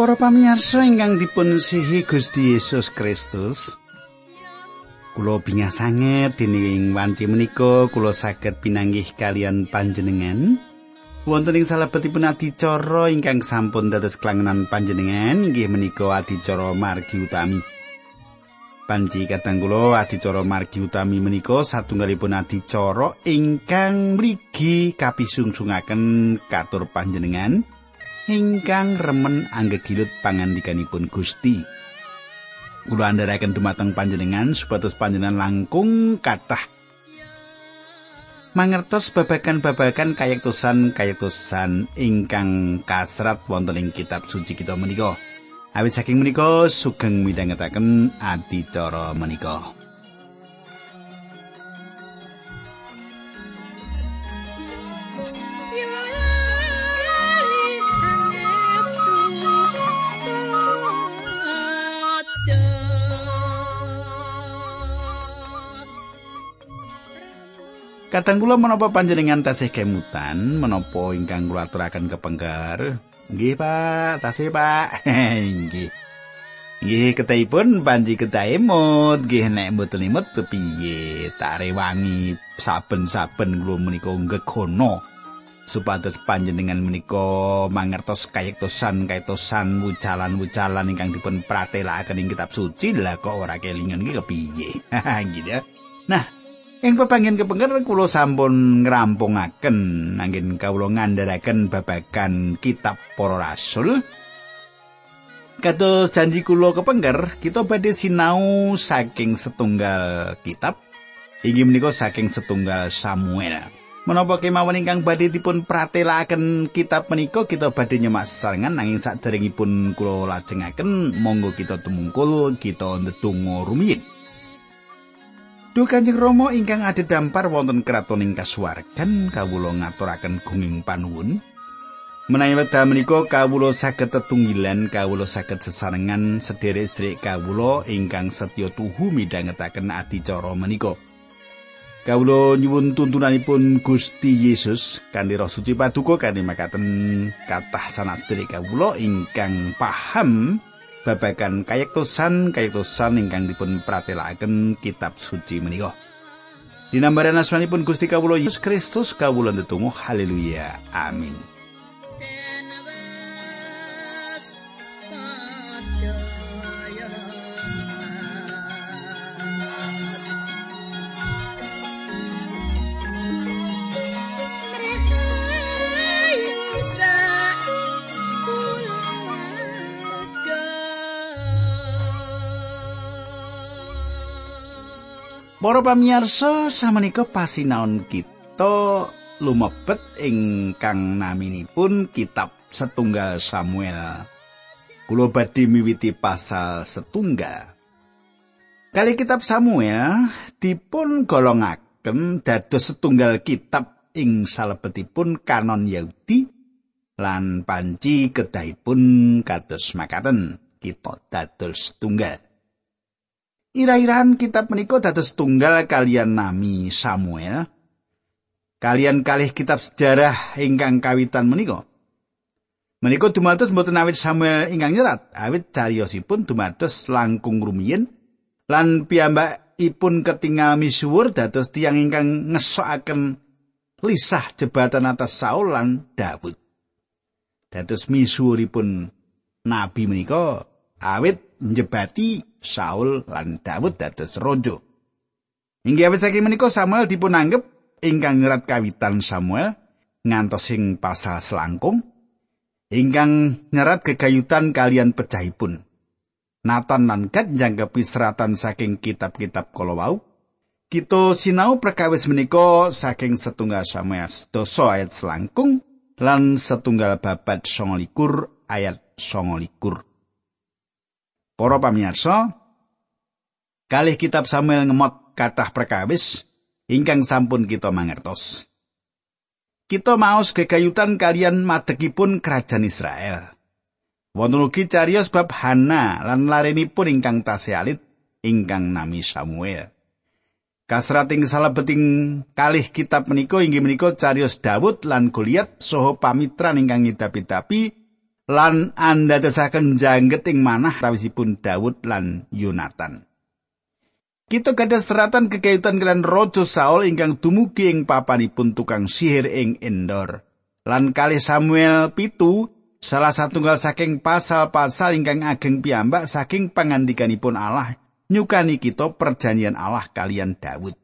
Para pamirsa ingkang dipun sihi Gusti Yesus Kristus. Kula bingah sanget dening wanci menika kula saged pinanggih kalian panjenengan. Wonten ing salebetipun adicara ingkang sampun dados klangenan panjenengan inggih menika adicara margi utami. Panji katang kula adicara margi utami menika satunggalipun adicara ingkang mligi kapisungsungaken katur panjenengan. Ingkang remen anggegilut pangandikanipun Gusti. Kula andharaken dumateng panjenengan supados panjenengan langkung kathah mangertos babagan-babagan kayektosan-kayektosan ingkang kasrat wonten ing kitab suci kita menika. Awit saking menika sugeng midhangetaken adicara menika. Kadang kula menapa panjenengan tasih kemutan menapa ingkang kula aturaken kepengker? Nggih, Pak. Tasih, Pak. Nggih. Nggih, ketahipun panji ketahe mut, nggih nek mboten imut piye? Tak rewangi saben-saben kula menika ngegono supados panjenengan menika mangertos kayektosan kayektosan wucalan-wucalan ingkang dipun pratelakaken ing kitab suci lah kok ora kelingan iki kepiye. gitu ya. Nah, Ing pepanggen kepengker kula sampun ngrampungaken nanging kawula ngandharaken babagan kitab para rasul. Kados janji kula kepengker, kita badhe sinau saking setunggal kitab. Inggih menika saking setunggal Samuel. Menapa kemawon ingkang badhe dipun pratelakaken kitab menika kita badhe nyemak sesarengan nanging saderengipun kula lajengaken monggo kita tumungkul kita ndedonga rumiyin. Duh Kanjeng Rama ingkang dampar wonten kraton ing kasuwargan kawula ngaturaken gunging panuwun. Menawi wekdal menika kawula saged tetunggilan kawula saged sesarengan sederek-sederek kawula ingkang setya tuhu midhangetaken adicara menika. Kawula nyuwun tuntunanipun Gusti Yesus kanthi Roh Suci Paduka kanthi makaten kathah sanes sederek kawula ingkang paham babagan kayektosan kayektosan ingkang dipun pratelakaken kitab suci menika. Dinambaran asmanipun Gusti Kawula Yesus Kristus kawula ndedonga haleluya amin. Para pamirsa, samenika pasinaon kita lumebet ingkang naminipun kitab setunggal Samuel. Kulo badhe miwiti pasal setunggal. Kali kitab Samuel dipun golongaken dados setunggal kitab ing salebetipun kanon Yahudi lan panci kedahipun kados makaten kita dados setunggal. Ira-irahan kitab menika dados tunggal kalian nami Samuel. Kalian kalih kitab sejarah ingkang kawitan menika. Menika dumados mboten awit Samuel ingkang nyerat, awit cariyosipun dumados langkung rumiyin lan piyambakipun ketinggal misuwur dados tiang ingkang ngesokaken lisah jebatan atas Saul lan Daud. Dados misuwuripun nabi menika awit njebati Saul lan Daud dados raja. Inggih awit saking menika Samuel dipun anggep ingkang nyerat kawitan Samuel ngantos ing pasal selangkung ingkang nyerat kegayutan kalian pecahipun. Nathan lan Gad njangkepi seratan saking kitab-kitab kala wau. Kita sinau perkawis menika saking setunggal Samuel doso ayat selangkung lan setunggal babat songolikur ayat songolikur. Para pamirsa, kalih kitab Samuel ngemot kathah perkawis ingkang sampun kita mangertos. Kita maos gegayutan kalian madegipun kerajaan Israel. Wonten ugi cariyos bab Hana lan larenipun ingkang tasih alit ingkang nami Samuel. Kasrating salebeting kalih kitab menika inggih menika cariyos Daud lan Goliat saha pamitran ingkang ngidapi-dapi lan andadosaken jangget ing manah tawisipun Daud lan Yonatan. Kita gadah seratan kekaitan kalian Rojo Saul ingkang dumugi ing papanipun tukang sihir ing Endor. Lan kali Samuel pitu salah satunggal saking pasal-pasal ingkang ageng piyambak saking pangandikanipun Allah nyukani kita perjanjian Allah kalian Daud.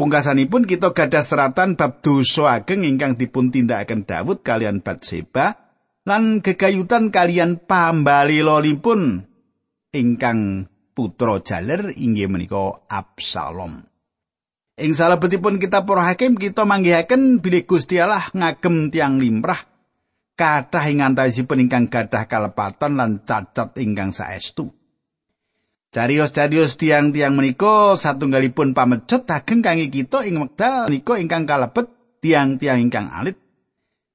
Pungkasanipun kita gadah seratan bab dosa ageng ingkang dipun tindakaken Daud kalian Batseba lan gegayutan kalian pambalilolipun ingkang putra jaler inggih menika Absalom. Ing salebetipun kitab Para Hakim kita manggihaken bilih Gusti Allah ngagem tiang limrah kathah ing antawisipun ingkang gadah kalepatan lan cacat ingkang saestu. Carios-carios tiang-tiang menika satunggalipun pamecut ageng kangge kita ing wekdal menika ingkang kalebet tiang-tiang ingkang alit.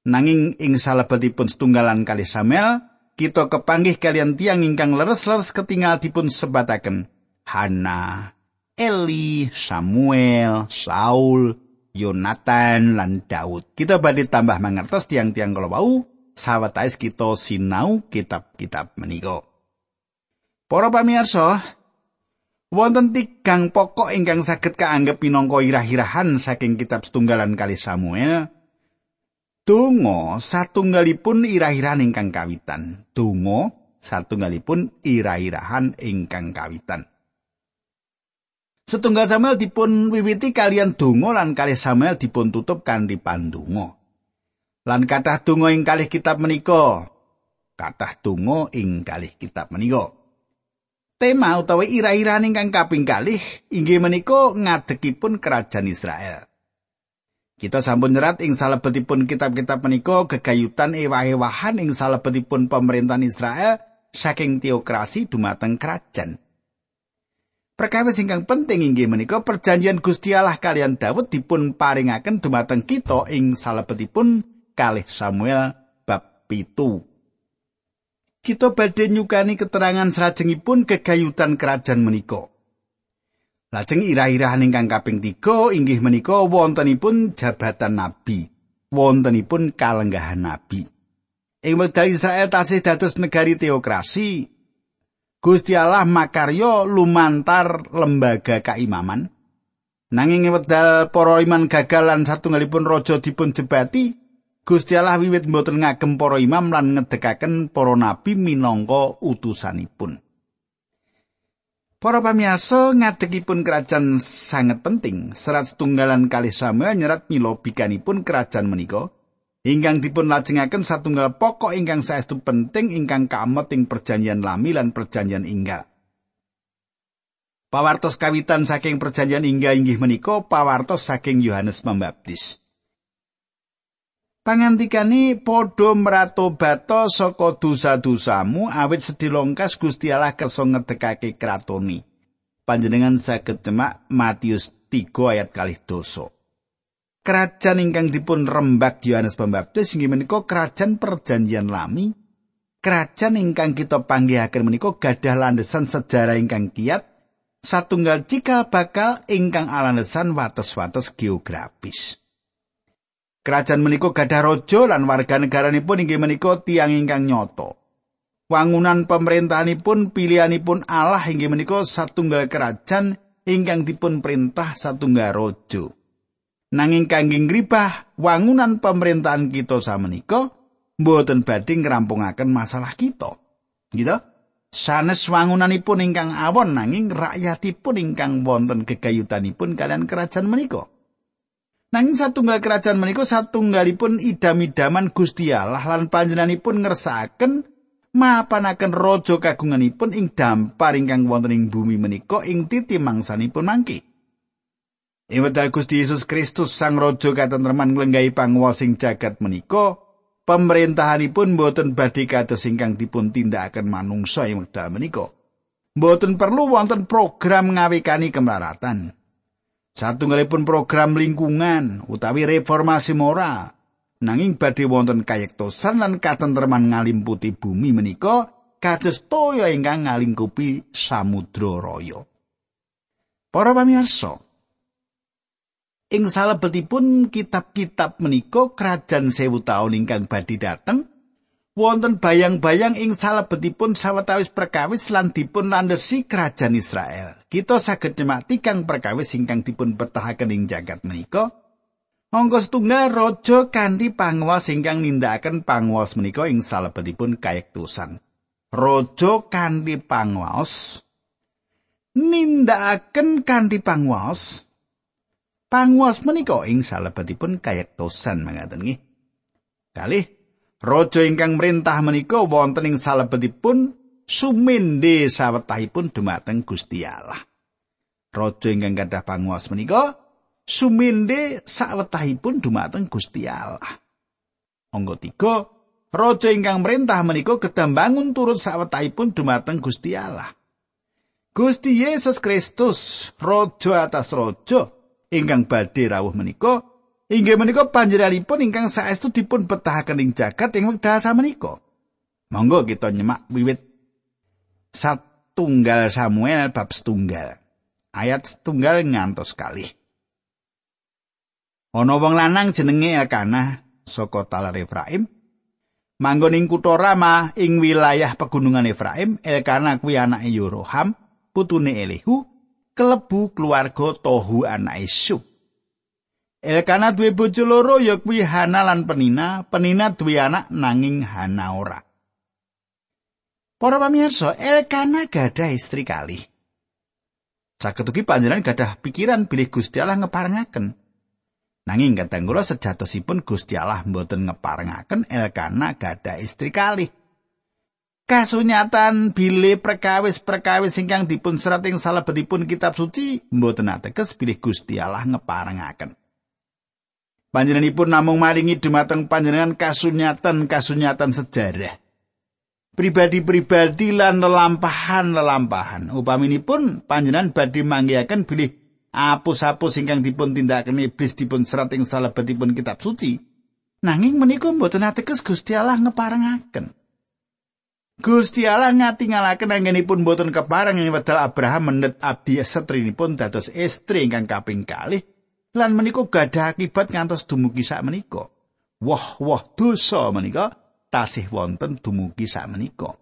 Nanging ing salebetipun setunggalan kali Samuel kita kepanggih kalian tiang ingkang leres-leres ketinggal dipun sebataken Hana, Eli, Samuel, Saul, Yonatan lan Daud. Kita badhe tambah mangertos tiang-tiang kalau wau sawetawis kita sinau kitab-kitab menika. Para pamirsa, wonten tigang pokok ingkang saged kaanggep minangka irah-irahan saking kitab setunggalan kali Samuel Donga satunggalipun irah-irahan ingkang kawitan. Donga satunggalipun irah-irahan ingkang kawitan. Setunggal Samuel dipun wiwiti kalian donga lan kalih Samuel dipun tutup kanthi pandonga. Lan kathah donga ing kalih kitab menika. Kathah donga ing kalih kitab menika. Tema utawa irah-irahan ingkang kaping kalih inggih menika ngadegipun kerajaan Israel. Kita sampun nyerat ing salebetipun kitab-kitab menika gegayutan ewah-ewahan ing salebetipun pemerintahan Israel saking teokrasi dumateng kerajaan. Perkawis ingkang penting inggih menika perjanjian Gusti Allah kalian Daud dipun paringaken dumateng kita ing salebetipun kalih Samuel bab pitu. Kita badhe nyukani keterangan salajengipun kegayutan kerajaan menika. Lajeng irah-irahan ingkang kaping tiga inggih menika wontenipun jabatan nabi, wontenipun kalenggahan nabi. Ing wekdal Israel tasih dados negari teokrasi, Gusti Allah makaryo lumantar lembaga kaimaman. Nanging wekdal para iman gagal lan satunggalipun raja dipun jebati, Gusti Allah wiwit mboten ngagem para imam lan ngedekaken para nabi minangka utusanipun. Para pamirsa ngadegipun kerajaan sangat penting. Serat setunggalan kali Samuel nyerat milo bikanipun kerajaan menika ingkang dipun lajengaken satunggal pokok ingkang saestu penting ingkang kamet ing perjanjian lami lan perjanjian inggal. Pawartos kawitan saking perjanjian inggal inggih menika pawartos saking Yohanes Pembaptis. Pangantikane padha mratobato saka dosa-dosamu awit sedilongkas Gusti Allah kersa ngedekake kratoni. Panjenengan saged cemak Matius 3 ayat kalih dosa. Kerajaan ingkang dipun rembak Yohanes Pembaptis inggih menika kerajaan perjanjian lami. Kerajaan ingkang kita panggihaken menika gadah landesan sejarah ingkang kiat satunggal cikal bakal ingkang alandesan wates-wates geografis. Kerajaan menika gadah raja lan warga negaranipun inggih menika tiang ingkang nyoto. Wangunan pemerintahanipun pilihanipun Allah inggih menika satunggal kerajaan ingkang dipun perintah satunggal raja. Nanging kangge ngribah wangunan pemerintahan kita samenika mboten badhe ngrampungaken masalah kita. Gitu? Sanes wangunanipun ingkang awon nanging rakyatipun ingkang wonten gegayutanipun kalian kerajaan menika. Nanging satunggal kerajaan menika satunggalipun idam-idaman Gusti Allah lan panjenenganipun ngersakaken mapanaken raja kagunganipun ing dampar ingkang wonten ing bumi menika ing titi mangsanipun mangki. Ing wekdal Gusti Yesus Kristus sang raja katentreman nglenggahi panguwasing jagat menika, pemerintahanipun boten badhe kados ingkang dipun tindakaken manungsa ing wekdal menika. Boten perlu wonten program ngawekani kemlaratan. Satunggalipun program lingkungan utawi reformasi moral nanging badhe wonten kayektosan lan katentreman ngalimputi bumi menika kados toya ingkang ngalingkupi samudra raya. Para pamirsa, ing salebetipun kitab-kitab menika kerajaan sewu taun ingkang badhe dateng wonten bayang-bayang ing salebetipun sawetawis perkawis lan dipun landesi kerajaan Israel. Kita saged nyemak kang perkawis ingkang dipun bertahaken ing jagat menika. Monggo setunggal raja kanthi panguwas ingkang nindakaken panguwas menika ing salebetipun kayektusan. Raja kanthi panguwas nindakaken kanthi panguwas. Panguwas menika ing salebetipun kayektusan mangaten nggih. Kalih raja ingkang merintah menika wonten ing salebetipun sumende sawetahipun dumateng Gusti Allah. Raja ingkang gadah panguwas menika suminde sawetahipun dumateng Gusti Allah. Angga 3 Raja ingkang merintah menika kedambangun turut sawetahipun dumateng Gusti Allah. Gusti Yesus Kristus, Raja atas Raja ingkang badhe rawuh menika, inggih menika panjenenganipun ingkang saestu dipun betahaken ing jagat ing wekdal samenika. Monggo kita nyemak wiwit satunggal Samuel bab setunggal. Ayat setunggal ngantos kalih. Ana wong lanang jenenge Akana saka talar Efraim. Manggon ing kutha Rama ing wilayah pegunungan Efraim, Elkana kuwi anake Yoroham, putune Elihu, kelebu keluarga Tohu anake Sub. Elkana duwe bojo loro ya kuwi Hana lan Penina, Penina duwe anak nanging Hana ora. Para pamirsa, Elkana gadah istri kali. Saketuki panjenengan gadah pikiran bilih Gusti Allah ngeparengaken. Nanging kadang kula sejatosipun Gusti Allah mboten ngeparengaken Elkana gadah istri kalih. Kasunyatan bilih perkawis-perkawis ingkang dipun serat ing salebetipun kitab suci mboten ateges bilih Gusti Allah ngeparengaken. Panjenenganipun namung maringi dumateng panjenengan kasunyatan-kasunyatan sejarah. Pribadi-pribadi lan lelampahan-lelampahan. Upaminipun panjenengan badhe manggihaken bilih apus-apus ingkang dipun tindakaken iblis dipun serat ing salebetipun kitab suci. Nanging menika mboten ateges Gusti Allah ngeparengaken. Gusti Allah ngatingalaken anggenipun mboten kepareng ing wedal Abraham mendet abdi setrinipun dados estri ingkang kaping kalih lan menika gadah akibat ngantos dumugi sak menika. Wah, wah dosa menika tasih wonten dumugi sak menika.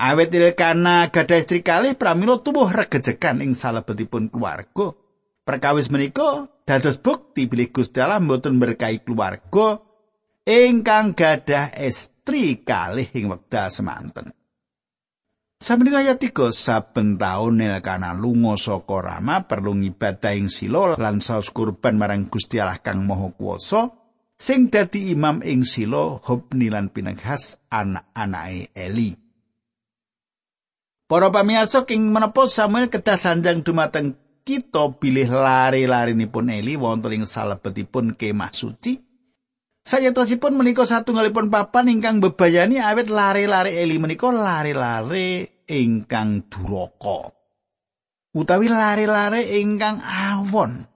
Awet Ilkana gadah istri kalih pramila tubuh regejekan ing salebetipun keluarga. Perkawis menika dados bukti bilih Gusti Allah mboten berkahi keluarga ingkang gadah istri kalih ing wekdal semanten. Samenika ayat 3 saben taun Ilkana lunga saka Rama perlu ngibadah ing Silo lan saus kurban marang Gusti Allah kang Maha Kuwasa sing dadi imam ing Silo Hobni lan Pinehas anak-anake Eli. Para pamirsa king menapa Samuel kedah sanjang dumateng kita bilih lari-larinipun Eli wonten ing salebetipun kemah suci. Sayatosipun menika satunggalipun papan ingkang bebayani awet lari-lari Eli menika lari-lari ingkang duraka. Utawi lari-lari ingkang awon.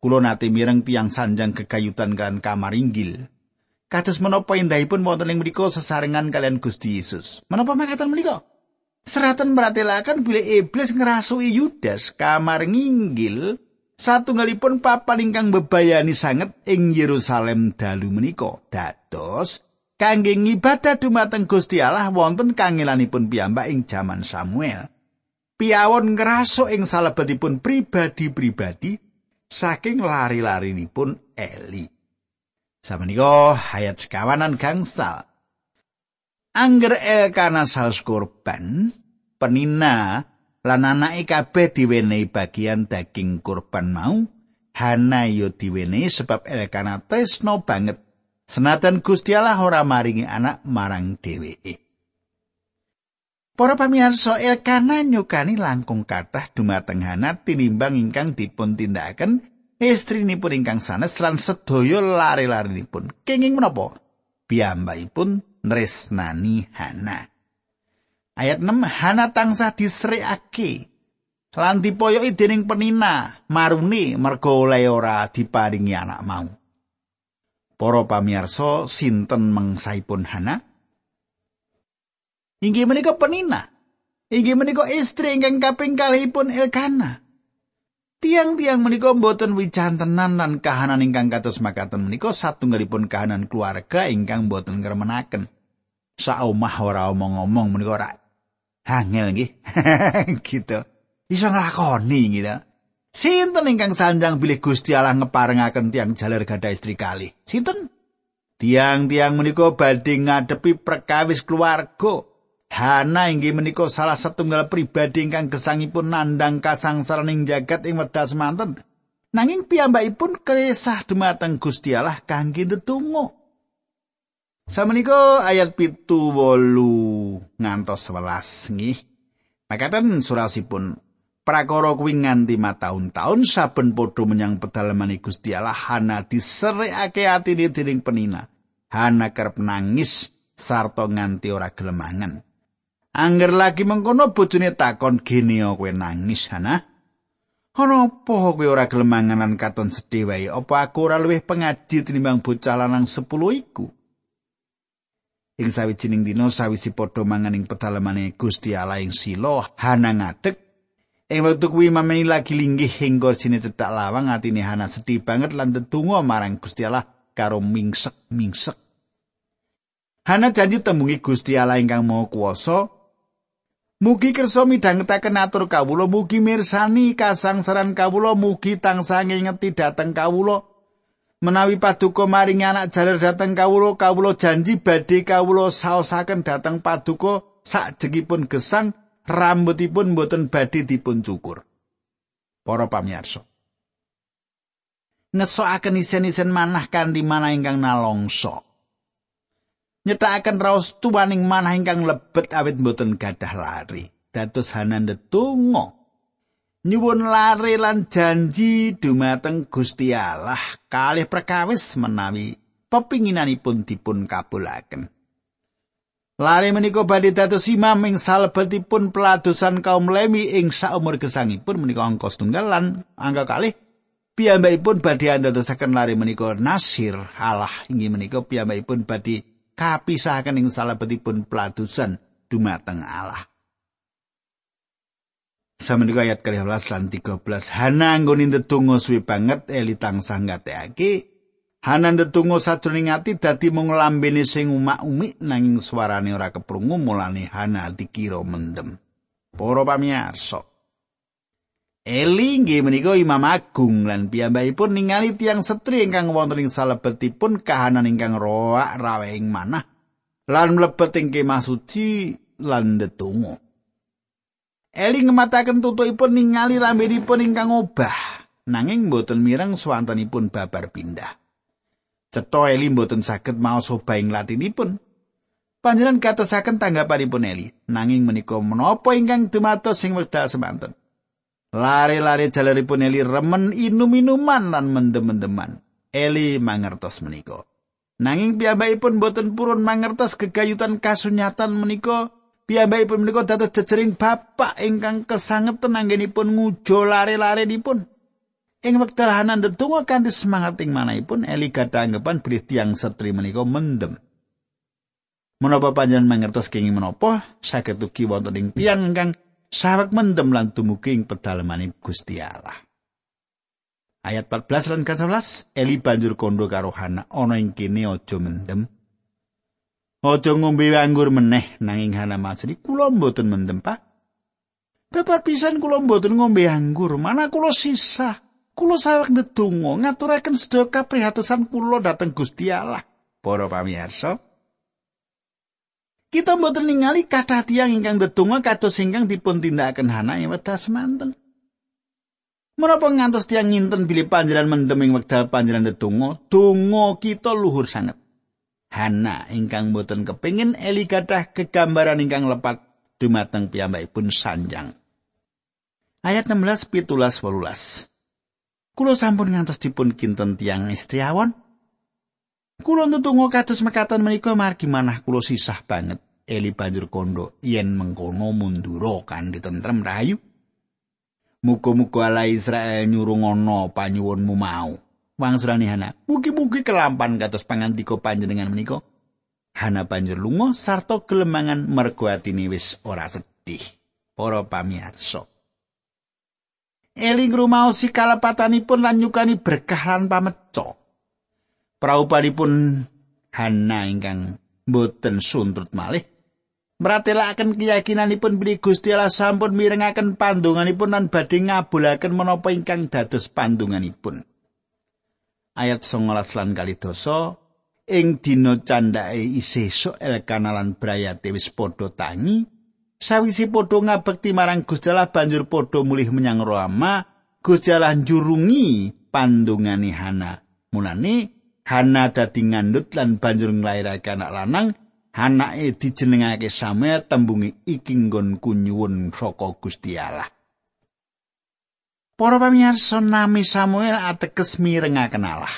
Kulo nate mireng tiang sanjang kekayutan kan kamar inggil. Kados menapa indahipun wonten ing mriku sesarengan kalian Gusti Yesus. Menapa makaten menika? Seratan meratelakan bila iblis ngerasui Yudas kamar nginggil satunggalipun papan ingkang bebayani sanget ing Yerusalem dalu menika. Dados kangge ngibadah dumateng Gusti Allah wonten kangelanipun piyambak ing jaman Samuel. Piawon ngerasuk ing salebetipun pribadi-pribadi saking lari-larinipun Eli. Samenika ayat sekawanan gangsal. Angger Elkana saus kurban, penina lan anake kabeh diwenehi bagian daging kurban mau, Hana yo diwenehi sebab Elkana tresno banget. Senajan Gusti Allah ora maringi anak marang dheweke. Para pamirsa Elkana nyukani langkung kathah dumateng Hana tinimbang ingkang dipun tindakaken istrinipun ingkang sanes lan sedaya lare-larenipun. Kenging menapa? Piyambakipun nresnani Hana. Ayat 6 Hana tansah disrekake lan dipoyoki dening penina marune mergo oleh ora diparingi anak mau. Para pamirsa sinten mengsaipun Hana? Inggih menika penina. Inggih menika istri ingkang kaping kalihipun Elkana. Tiang-tiang menika mboten wijantenan lan kahanan ingkang kados makaten menika satunggalipun kahanan keluarga ingkang mboten ngremenaken. sak omah ora omong-omong menika ora angel nggih. gitu. Iso nglakoni gitu. Sinten ingkang sanjang bilih Gusti Allah ngeparengaken tiang jaler gadah istri kali? Sinten? Tiang-tiang menika badhe ngadepi perkawis keluarga. Hana inggih menika salah setunggal pribadi ingkang gesangipun nandang kasangsaraning jagat ing wedha semanten. Nanging piyambakipun kesah dumateng Gusti Allah kangge ndedonga. Samenika ayat pitu wolu ngantos sewelas nggih. Makaten surasipun prakara kuwi nganti mataun-taun saben padha menyang pedalaman Gusti Allah Hana diserekake atine dening penina. Hana kerep nangis sarta nganti ora gelemangan. Angger lagi mengkono bojone takon gene kowe nangis Hana. Ana apa kowe ora gelemanganan katon sedih wae? Apa aku ora luwih pengaji tinimbang bocah lanang 10 iku? Ing sawijining dina sawisi padha mangan ing pedalamane Gusti Allah ing Silo, Hana ngadeg. Ing wektu kuwi mameni lagi linggih ing kursine cedhak lawang atine Hana sedih banget lan ndedonga marang Gusti Allah karo mingsek-mingsek. Hana janji tembungi Gusti Allah ingkang Maha Kuwasa Mugi kersa midhangetaken atur kawula, mugi mirsani kasangsaran kawula, mugi tansah ngingeti dhateng kawula. Menawi paduka maring anak jaler dateng kawula kawula janji badhe kawula saosaken dateng paduka sakjengipun gesang rambutipun boten badhe dipun cukur. Para pamirsa ngesokaken isen-isen manah kanthi manah ingkang nalongso. Nyetakaken raos tuwaning manah ingkang lebet awit boten gadah lari. Dados hanande tungo nyuwun lare lan janji dumateng Gusti Allah kalih perkawis menawi pepinginanipun dipun kabulaken. Lare menika badhe dados imam ing salebetipun peladosan kaum Lewi ing saumur gesangipun menika angka setunggal lan angka kalih piyambakipun badhe andadosaken lare menika nasir Allah inggih menika piyambakipun badhe kapisahaken ing salebetipun peladosan dumateng Allah. Samenika ayat 12 lan 13 Hana nggone ndedonga suwi banget eli tansah ngateake Hana ndedonga sajroning ati dadi mung lambene sing umak-umik nanging suarane ora keprungu mulane Hana dikira mendem. Para pamirsa Eli nggih menika Imam Agung lan piyambakipun ningali tiang setri ingkang wonten ing salebetipun kahanan ingkang roak rawehing manah lan mlebet ing kemah suci lan ndedonga Eli ngemataken tutukipun ningali lambenipun ingkang obah, nanging boten mireng swantenipun babar pindah. Cetha Eli boten saged maos obah ing latinipun. Panjenengan katosaken tanggapanipun Eli, nanging menika menapa ingkang dumados sing wekdal semanten. Lare-lare jaleripun Eli remen inum-inuman lan mendem-mendeman. Eli mangertos menika. Nanging piyambakipun boten purun mangertos gegayutan kasunyatan menika piyambakipun menika dados jejering bapak ingkang kesangeten anggenipun ngujo lare-larenipun. Ing wekdal hanan ndedonga kanthi semangat ing manahipun Eli gadah anggapan bilih tiang setri menika mendem. Menapa panjenengan mangertos kenging menapa saged ugi wonten ing tiang ingkang sawek mendem lan dumugi ing pedalaman Gusti Allah. Ayat 14 lan 11 Eli banjur kondo karo Hana ana ing kene aja mendem. Aja ngombe anggur meneh nanging Hana Masri kula mboten mendem Pak. Bapak pisan kula mboten ngombe anggur, mana kula sisa. Kula sawek ndedonga ngaturaken sedaya kaprihatosan kula dhateng Gusti Allah. Para pamirsa, kita mboten ningali kathah tiyang ingkang ndedonga kados ingkang dipun tindakaken Hana ing wekdal semanten. Menapa ngantos tiyang nginten bilih panjenengan mendem ing wekdal panjenengan ndedonga, donga kita luhur sanget. Hana ingkang boten kepingin Eli gadah kegambaran ingkang lepat dumateng piyambakipun sanjang. Ayat 16 pitulas wolulas. Kulo sampun ngantos dipun kinten tiang istriawan. Kulo nutunggu kados mekatan menika margi manah kulo sisah banget. Eli banjur kondo yen mengkono munduro kan ditentrem rayu. Muga-muga ala Israel nyurungono panyuwunmu mau. Wangsulane Hana. Mugi-mugi kelampan kados pangandika panjenengan menika. Hana banjur lunga sarta gelemangan mergo atine wis ora sedih. Para pamirsa. Eli ngrumaosi kalepatanipun lan nyukani berkah lan pameco. Praupanipun Hana ingkang boten suntrut malih. Mratelaken keyakinanipun bilih Gusti Allah sampun mirengaken pandunganipun lan badhe ngabulaken menapa ingkang dados pandunganipun. Ayat 19 lan kali dosa ing dina candhake isih sok elkanalan brayate wis padha tangi sawisi padha ngabekti marang Gusti Allah banjur padha mulih menyang Roma Gusti Allah njurungi pandungane Hana mulane Hana dadi ngandut lan banjur nglairake anak lanang anake dijenengake Samuel tembungi iki nggonku nyuwun saka Gusti Allah. Para pamirsa nami Samuel ateges mirengaken Allah.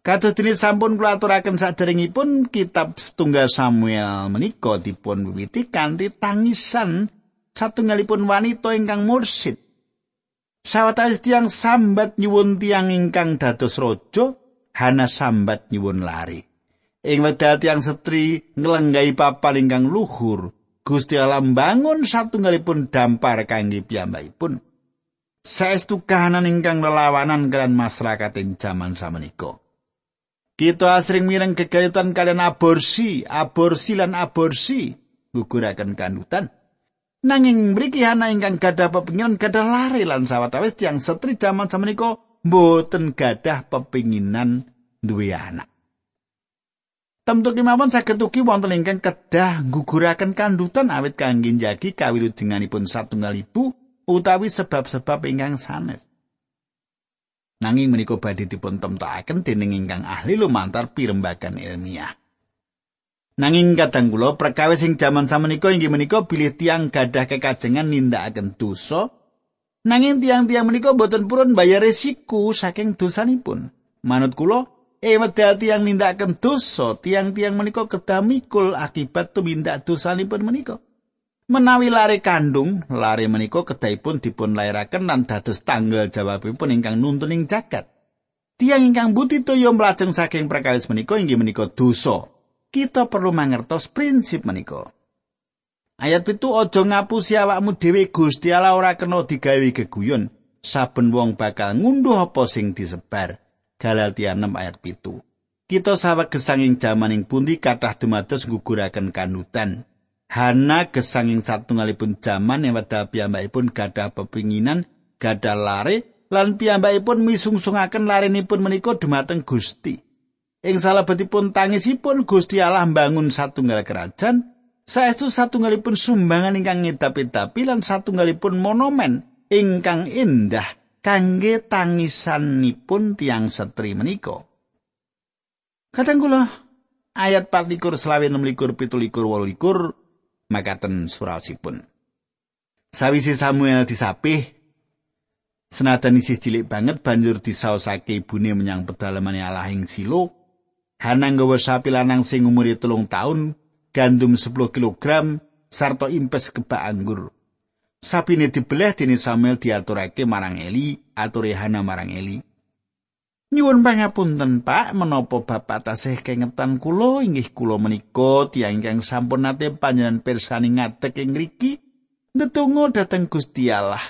Kados sampun kula aturaken saderengipun kitab setunggal Samuel menika dipun wiwiti kanthi tangisan satunggalipun wanita ingkang mursid. Sawetawis tiyang sambat nyuwun tiyang ingkang dados raja, Hana sambat nyuwun lari. ing wekdal tiang setri nglenggahi papan ingkang luhur Gusti Allah mbangun satunggalipun dampar kangge piyambakipun saestu kahanan ingkang lelawanan kalian masyarakat ing jaman samenika. Kita asring mireng kegayutan kalian aborsi aborsi lan aborsi guguraken kandutan. Nanging mriki ana ingkang gadah pepinginan gadah lari lan sawetawis tiang setri jaman samenika mboten gadah pepinginan duwe anak. Temtu kemawon saged ugi wonten ingkang kedah guguraken kandutan awit kangge njagi kawilujenganipun satunggal ibu utawi sebab-sebab ingkang sanes. Nanging menika badhe dipun temtokaken dening ingkang ahli lumantar pirembagan ilmiah. Nanging kadang kula perkawis sing jaman samenika inggih menika bilih tiang gadah kekajengan nindakaken dosa. Nanging tiang-tiang menika boten purun bayar resiko saking dosanipun. Manut kula, E wedal tiang nindakaken dosa, tiang-tiang menika kedah mikul akibat tumindak dosanipun menika. Menawi lare kandung, lare menika kedahipun dipun lairaken lan dados tanggal jawabipun ingkang nuntun ing jagat. Tiang ingkang butitoya mlajeng saking perkawis menika inggih menika dosa. Kita perlu mangertos prinsip menika. Ayat pitu aja ngapusi awakmu dhewe Gusti Allah ora kena digawe geguyon. Saben wong bakal ngunduh apa sing disebar. Galatia 6 ayat pitu. Kita saweg gesanging jamaning pundi kathah dumados guguraken kanutan. Hana gesanging satunggalipun jaman yang wedal piyambakipun gadah pepinginan, gadah lare, lan piyambakipun misungsungaken larenipun menika dumateng Gusti. Ing salebetipun tangisipun Gusti Allah mbangun satunggal kerajaan, saestu satunggalipun sumbangan ingkang ngedapi-dapi lan satunggalipun monumen ingkang indah kangge tangisanipun tiang setri menika. Kadang kula ayat 24 selawe 26 17 makaten suraosipun. Sawise Samuel disapih senajan isih cilik banget banjur disaosake ibune menyang pedalamane Allah ing Silo. Hana nggawa sapi lanang sing umure telung taun, gandum 10 kilogram, sarta impes kebak anggur. Sapine dibelah dening Samuel diaturake marang Eli, ature Hana marang Eli. Nyuwun pangapunten Pak, menapa Bapak tasih kengetan kula inggih kula menika tiyang ingkang sampun nate panjenengan pirsani ngadeg ing mriki ndedonga dhateng Gusti Allah.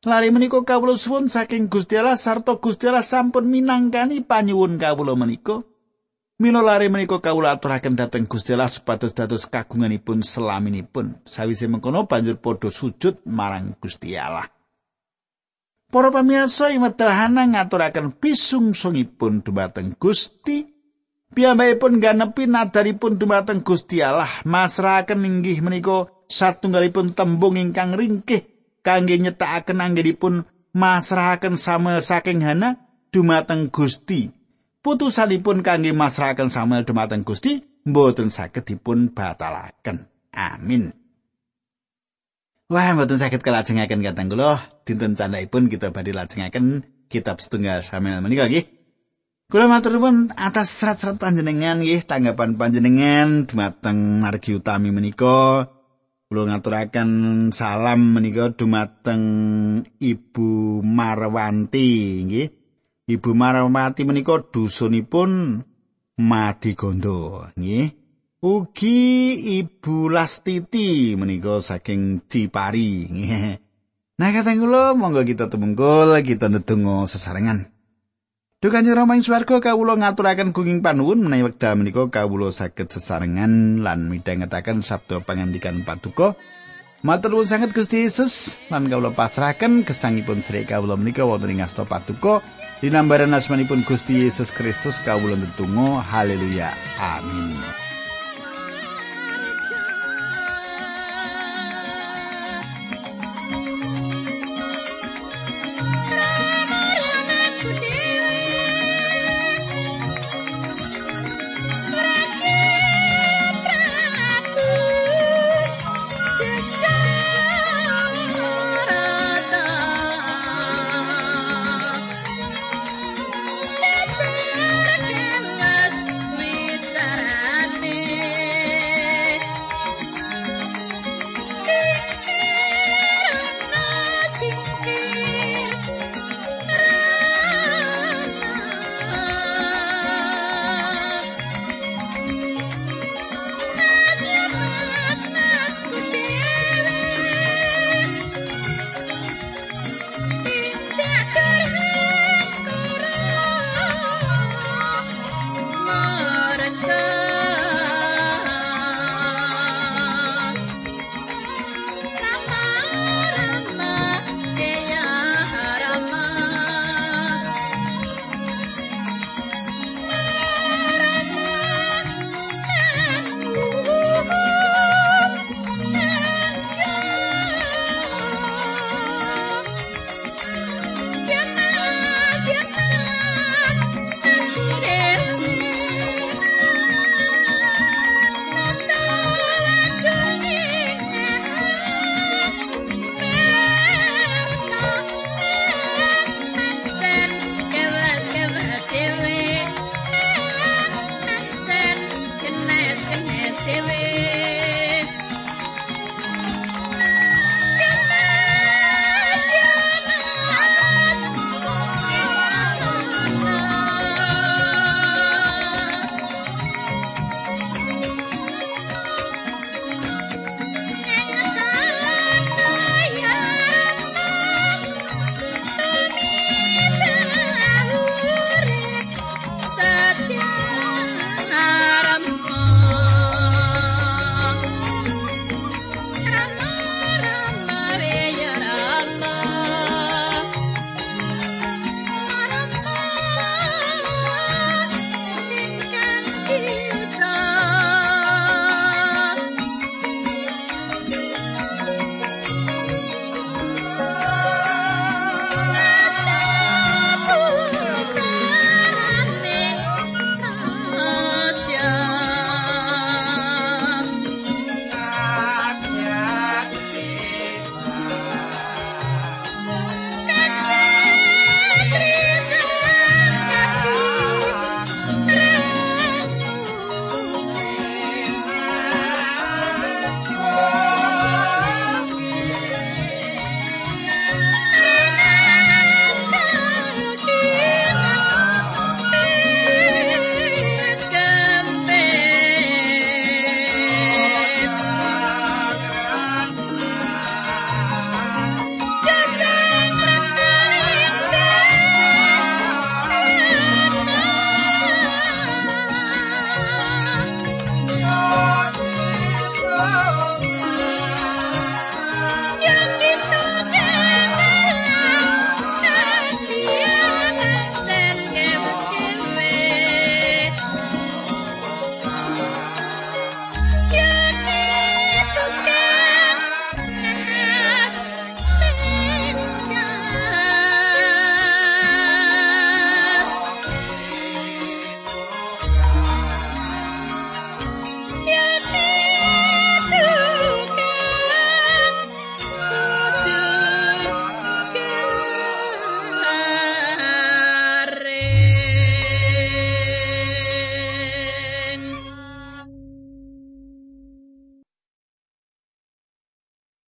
Lari menika kawula suwun saking Gusti Allah sarta Gusti Allah sampun minangkani panyuwun kawula menika. Mila lare menika kawula aturaken dhateng Gusti Allah supados dados kagunganipun selaminipun. Sawise mengkono banjur padha sujud marang Gusti Allah. Para pamirsa ing wedahana ngaturaken pisungsungipun dumateng Gusti. Piyambakipun ganepi nadaripun dumateng Gusti Allah, masrahaken inggih menika satunggalipun tembung ingkang ringkih kangge nyetakaken anggenipun masrahaken Samuel saking Hana dumateng Gusti. putusanipun kangge masrahaken Samuel dumateng Gusti mboten saged dipun batalaken. Amin. Wah, mboten saged kalajengaken kateng kula dinten candhaipun kita badhe lajengaken kitab setunggal Samuel menika nggih. Kula matur nuwun atas serat-serat panjenengan nggih tanggapan panjenengan dumateng margi utami menika. Kula ngaturaken salam menika dumateng Ibu Marwanti nggih. Ibu Marawati menika dusunipun Madigondo nggih. Ugi Ibu Lastiti menika saking Cipari. Nah kateng kula monggo kita tumungkul kita ndedonga sesarengan. Duh Kanjeng Rama ing swarga kawula ngaturaken gunging panuwun menawi wekdal menika kawula saged sesarengan lan midhangetaken sabda pangandikan Paduka. Matur nuwun sanget Gusti Yesus lan kawula pasrahaken gesangipun Sri kawula menika wonten ing asta Paduka. Dinambaran asmanipun Gusti Yesus Kristus kawula ndedonga haleluya amin